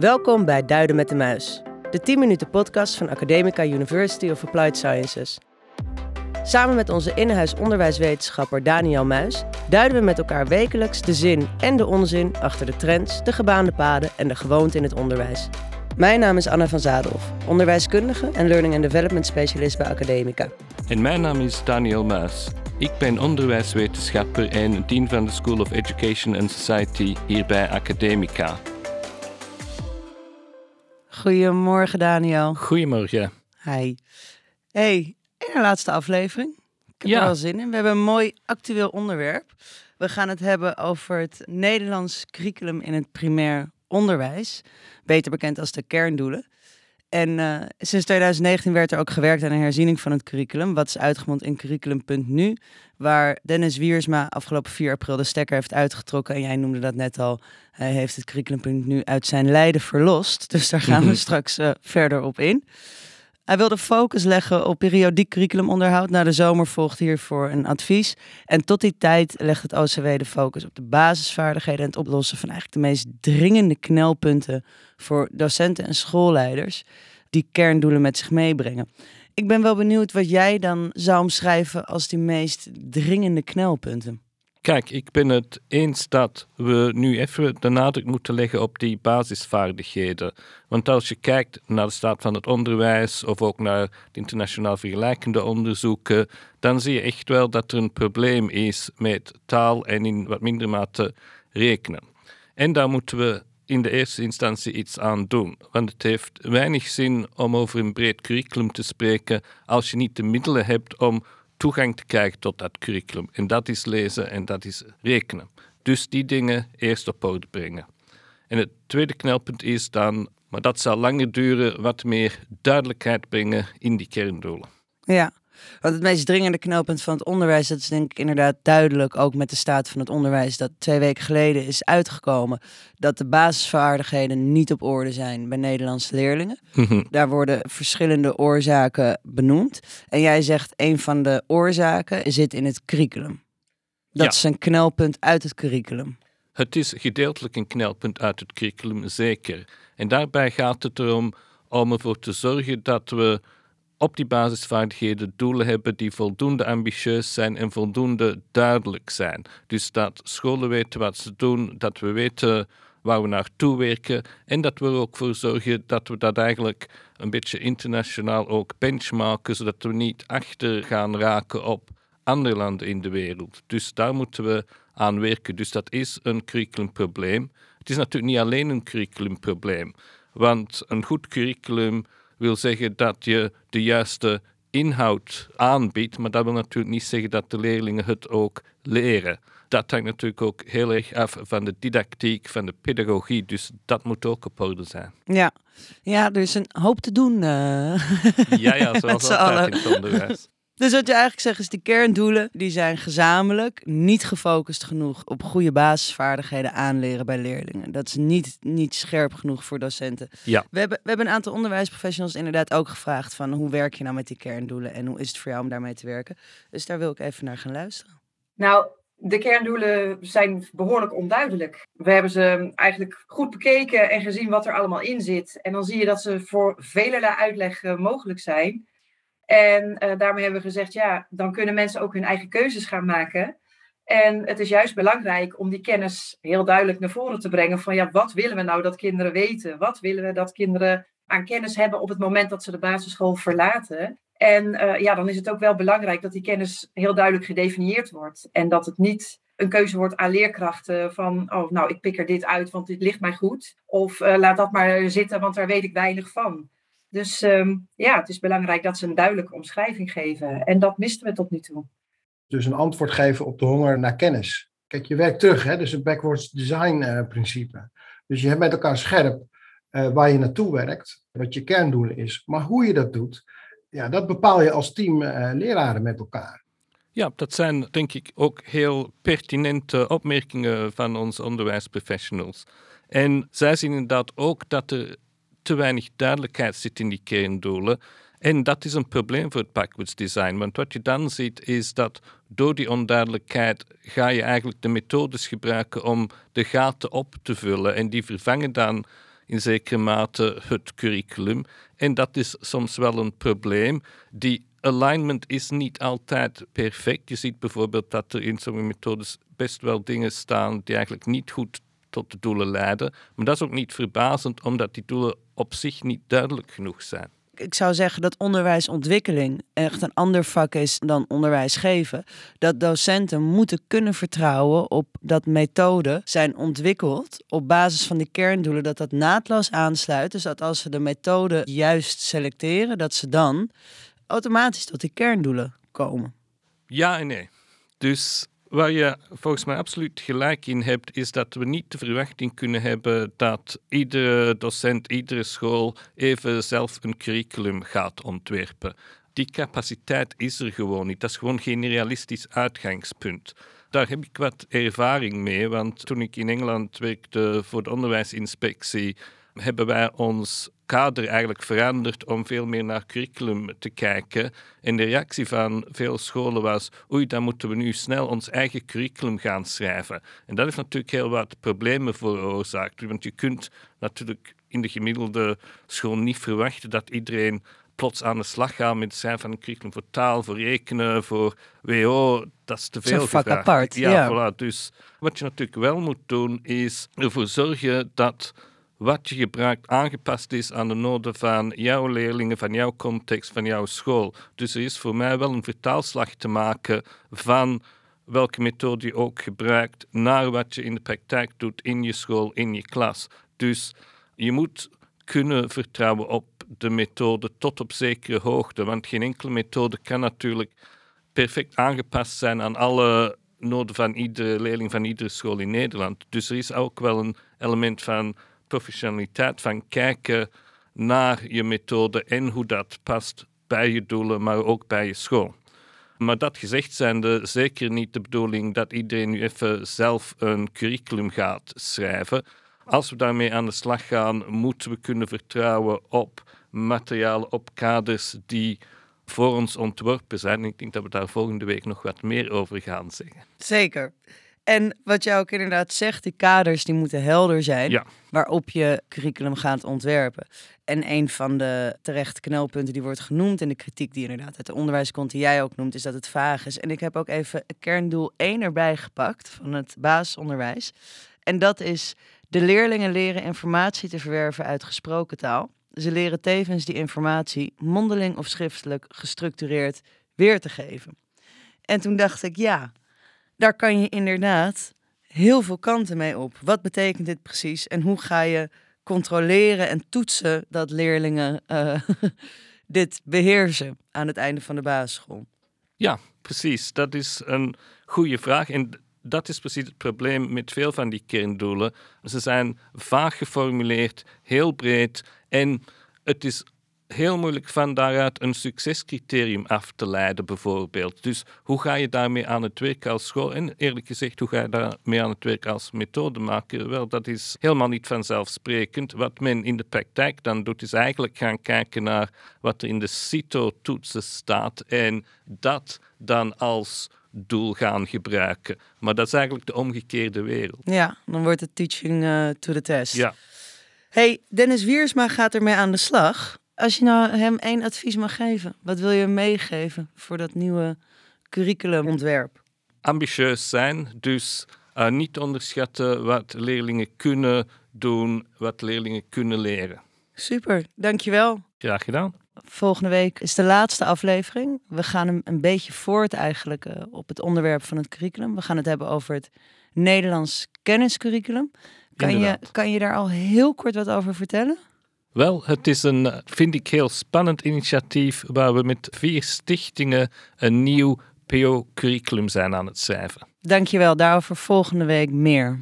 Welkom bij Duiden met de Muis, de 10 minuten podcast van Academica University of Applied Sciences. Samen met onze in-huis onderwijswetenschapper Daniel Muis duiden we met elkaar wekelijks de zin en de onzin achter de trends, de gebaande paden en de gewoonte in het onderwijs. Mijn naam is Anna van Zadelhoff, onderwijskundige en learning and development specialist bij Academica. En mijn naam is Daniel Muis. Ik ben onderwijswetenschapper en dean van de School of Education and Society hier bij Academica. Goedemorgen Daniel. Goedemorgen. Hi. Hey, in de laatste aflevering. Ik heb Ja. er wel zin in. We hebben een mooi actueel onderwerp. We gaan het hebben over het Nederlands curriculum in het primair onderwijs. Beter bekend als de kerndoelen. En eh, sinds 2019 werd er ook gewerkt aan een herziening van het curriculum. Wat is uitgemond in curriculum.nu. Waar Dennis Wiersma afgelopen 4 april de stekker heeft uitgetrokken. En jij noemde dat net al. Hij heeft het curriculum.nu uit zijn lijden verlost. Dus daar gaan we Mhm. straks eh, verder op in. Hij wilde focus leggen op periodiek curriculumonderhoud. Na de zomer volgt hiervoor een advies. En tot die tijd legt het OCW de focus op de basisvaardigheden en het oplossen van eigenlijk de meest dringende knelpunten voor docenten en schoolleiders die kerndoelen met zich meebrengen. Ik ben wel benieuwd wat jij dan zou omschrijven als die meest dringende knelpunten. Kijk, ik ben het eens dat we nu even de nadruk moeten leggen op die basisvaardigheden. Want als je kijkt naar de staat van het onderwijs of ook naar de internationaal vergelijkende onderzoeken, dan zie je echt wel dat er een probleem is met taal en in wat minder mate rekenen. En daar moeten we in de eerste instantie iets aan doen. Want het heeft weinig zin om over een breed curriculum te spreken als je niet de middelen hebt om toegang te krijgen tot dat curriculum. En dat is lezen en dat is rekenen. Dus die dingen eerst op orde brengen. En het tweede knelpunt is dan, maar dat zal langer duren, wat meer duidelijkheid brengen in die kerndoelen. Ja, want het meest dringende knelpunt van het onderwijs, dat is denk ik inderdaad duidelijk, ook met de staat van het onderwijs, dat twee weken geleden is uitgekomen dat de basisvaardigheden niet op orde zijn bij Nederlandse leerlingen. Daar worden verschillende oorzaken benoemd. En jij zegt een van de oorzaken zit in het curriculum. Dat Ja. is een knelpunt uit het curriculum. Het is gedeeltelijk een knelpunt uit het curriculum, zeker. En daarbij gaat het erom om ervoor te zorgen dat we op die basisvaardigheden doelen hebben die voldoende ambitieus zijn en voldoende duidelijk zijn. Dus dat scholen weten wat ze doen, dat we weten waar we naartoe werken en dat we er ook voor zorgen dat we dat eigenlijk een beetje internationaal ook benchmarken, zodat we niet achter gaan raken op andere landen in de wereld. Dus daar moeten we aan werken. Dus dat is een curriculumprobleem. Het is natuurlijk niet alleen een curriculumprobleem, want een goed curriculum wil zeggen dat je de juiste inhoud aanbiedt, maar dat wil natuurlijk niet zeggen dat de leerlingen het ook leren. Dat hangt natuurlijk ook heel erg af van de didactiek, van de pedagogie, dus dat moet ook op orde zijn. Ja, ja er is een hoop te doen. eh. Ja, ja, zoals altijd allen. in het onderwijs. Dus wat je eigenlijk zegt is, die kerndoelen die zijn gezamenlijk niet gefocust genoeg op goede basisvaardigheden aanleren bij leerlingen. Dat is niet, niet scherp genoeg voor docenten. Ja. We hebben, we hebben een aantal onderwijsprofessionals inderdaad ook gevraagd van hoe werk je nou met die kerndoelen en hoe is het voor jou om daarmee te werken. Dus daar wil ik even naar gaan luisteren. Nou, de kerndoelen zijn behoorlijk onduidelijk. We hebben ze eigenlijk goed bekeken en gezien wat er allemaal in zit. En dan zie je dat ze voor velerlei uitleg eh, mogelijk zijn. En eh, daarmee hebben we gezegd, ja, dan kunnen mensen ook hun eigen keuzes gaan maken. En het is juist belangrijk om die kennis heel duidelijk naar voren te brengen. Van ja, wat willen we nou dat kinderen weten? Wat willen we dat kinderen aan kennis hebben op het moment dat ze de basisschool verlaten? En eh, ja, dan is het ook wel belangrijk dat die kennis heel duidelijk gedefinieerd wordt. En dat het niet een keuze wordt aan leerkrachten van, oh, nou, ik pik er dit uit, want dit ligt mij goed. Of eh, laat dat maar zitten, want daar weet ik weinig van. Dus ehm, ja, het is belangrijk dat ze een duidelijke omschrijving geven. En dat misten we tot nu toe. Dus een antwoord geven op de honger naar kennis. Kijk, je werkt terug, hè? dus het backwards design eh, principe. Dus je hebt met elkaar scherp eh, waar je naartoe werkt, wat je kerndoelen is. Maar hoe je dat doet, ja, dat bepaal je als team eh, leraren met elkaar. Ja, dat zijn denk ik ook heel pertinente opmerkingen van onze onderwijsprofessionals. En zij zien inderdaad ook dat er te weinig duidelijkheid zit in die kerndoelen. En dat is een probleem voor het backwards design. Want wat je dan ziet is dat door die onduidelijkheid ga je eigenlijk de methodes gebruiken om de gaten op te vullen. En die vervangen dan in zekere mate het curriculum. En dat is soms wel een probleem. Die alignment is niet altijd perfect. Je ziet bijvoorbeeld dat er in sommige methodes best wel dingen staan die eigenlijk niet goed tot de doelen leiden. Maar dat is ook niet verbazend, omdat die doelen op zich niet duidelijk genoeg zijn ik zou zeggen dat onderwijsontwikkeling echt een ander vak is dan onderwijs geven. Dat docenten moeten kunnen vertrouwen op dat methoden zijn ontwikkeld op basis van de kerndoelen, dat dat naadloos aansluit. Dus dat als ze de methode juist selecteren, dat ze dan automatisch tot die kerndoelen komen. Ja en nee. Dus Waar je volgens mij absoluut gelijk in hebt, is dat we niet de verwachting kunnen hebben dat iedere docent, iedere school even zelf een curriculum gaat ontwerpen. Die capaciteit is er gewoon niet. Dat is gewoon geen realistisch uitgangspunt. Daar heb ik wat ervaring mee, want toen ik in Engeland werkte voor de onderwijsinspectie, hebben wij ons kader eigenlijk veranderd om veel meer naar curriculum te kijken. En de reactie van veel scholen was: oei, dan moeten we nu snel ons eigen curriculum gaan schrijven. En dat heeft natuurlijk heel wat problemen veroorzaakt. Want je kunt natuurlijk in de gemiddelde school niet verwachten dat iedereen plots aan de slag gaat met het schrijven van een curriculum voor taal, voor rekenen, voor WO. Dat is te veel apart. Ja. Voilà. Dus wat je natuurlijk wel moet doen, is ervoor zorgen dat wat je gebruikt aangepast is aan de noden van jouw leerlingen, van jouw context, van jouw school. Dus er is voor mij wel een vertaalslag te maken van welke methode je ook gebruikt naar wat je in de praktijk doet in je school, in je klas. Dus je moet kunnen vertrouwen op de methode tot op zekere hoogte, want geen enkele methode kan natuurlijk perfect aangepast zijn aan alle noden van iedere leerling van iedere school in Nederland. Dus er is ook wel een element van professionaliteit van kijken naar je methode en hoe dat past bij je doelen, maar ook bij je school. Maar dat gezegd zijnde, zeker niet de bedoeling dat iedereen nu even zelf een curriculum gaat schrijven. Als we daarmee aan de slag gaan, moeten we kunnen vertrouwen op materialen, op kaders die voor ons ontworpen zijn. Ik denk dat we daar volgende week nog wat meer over gaan zeggen. Zeker. En wat jij ook inderdaad zegt, die kaders die moeten helder zijn waarop je curriculum gaat ontwerpen. En een van de terechte knelpunten die wordt genoemd in de kritiek die inderdaad uit de onderwijs komt, die jij ook noemt, is dat het vaag is. En ik heb ook even kerndoel 1 erbij gepakt van het basisonderwijs. En dat is de leerlingen leren informatie te verwerven uit gesproken taal. Ze leren tevens die informatie mondeling of schriftelijk gestructureerd weer te geven. En toen dacht ik, ja, daar kan je inderdaad heel veel kanten mee op. Wat betekent dit precies en hoe ga je controleren en toetsen dat leerlingen uh, dit beheersen aan het einde van de basisschool? Ja, precies. Dat is een goede vraag. En dat is precies het probleem met veel van die kerndoelen. Ze zijn vaag geformuleerd, heel breed en het is heel moeilijk van daaruit een succescriterium af te leiden, bijvoorbeeld. Dus hoe ga je daarmee aan het werk als school? En eerlijk gezegd, hoe ga je daarmee aan het werk als methodemaker? Wel, dat is helemaal niet vanzelfsprekend. Wat men in de praktijk dan doet, is eigenlijk gaan kijken naar wat er in de CITO-toetsen staat en dat dan als doel gaan gebruiken. Maar dat is eigenlijk de omgekeerde wereld. Ja, dan wordt het teaching uh, to the test. Ja. Hey, Dennis Wiersma gaat ermee aan de slag. Als je nou hem één advies mag geven, wat wil je meegeven voor dat nieuwe curriculumontwerp? Ambitieus zijn, dus uh, niet onderschatten wat leerlingen kunnen doen, wat leerlingen kunnen leren. Super, dankjewel. Graag gedaan. Volgende week is de laatste aflevering. We gaan hem een beetje voort eigenlijk uh, op het onderwerp van het curriculum. We gaan het hebben over het Nederlands kenniscurriculum. Kan je, kan je daar al heel kort wat over vertellen? Wel, het is een, vind ik, heel spannend initiatief waar we met vier stichtingen een nieuw PO-curriculum zijn aan het schrijven. Dankjewel, daarover volgende week meer.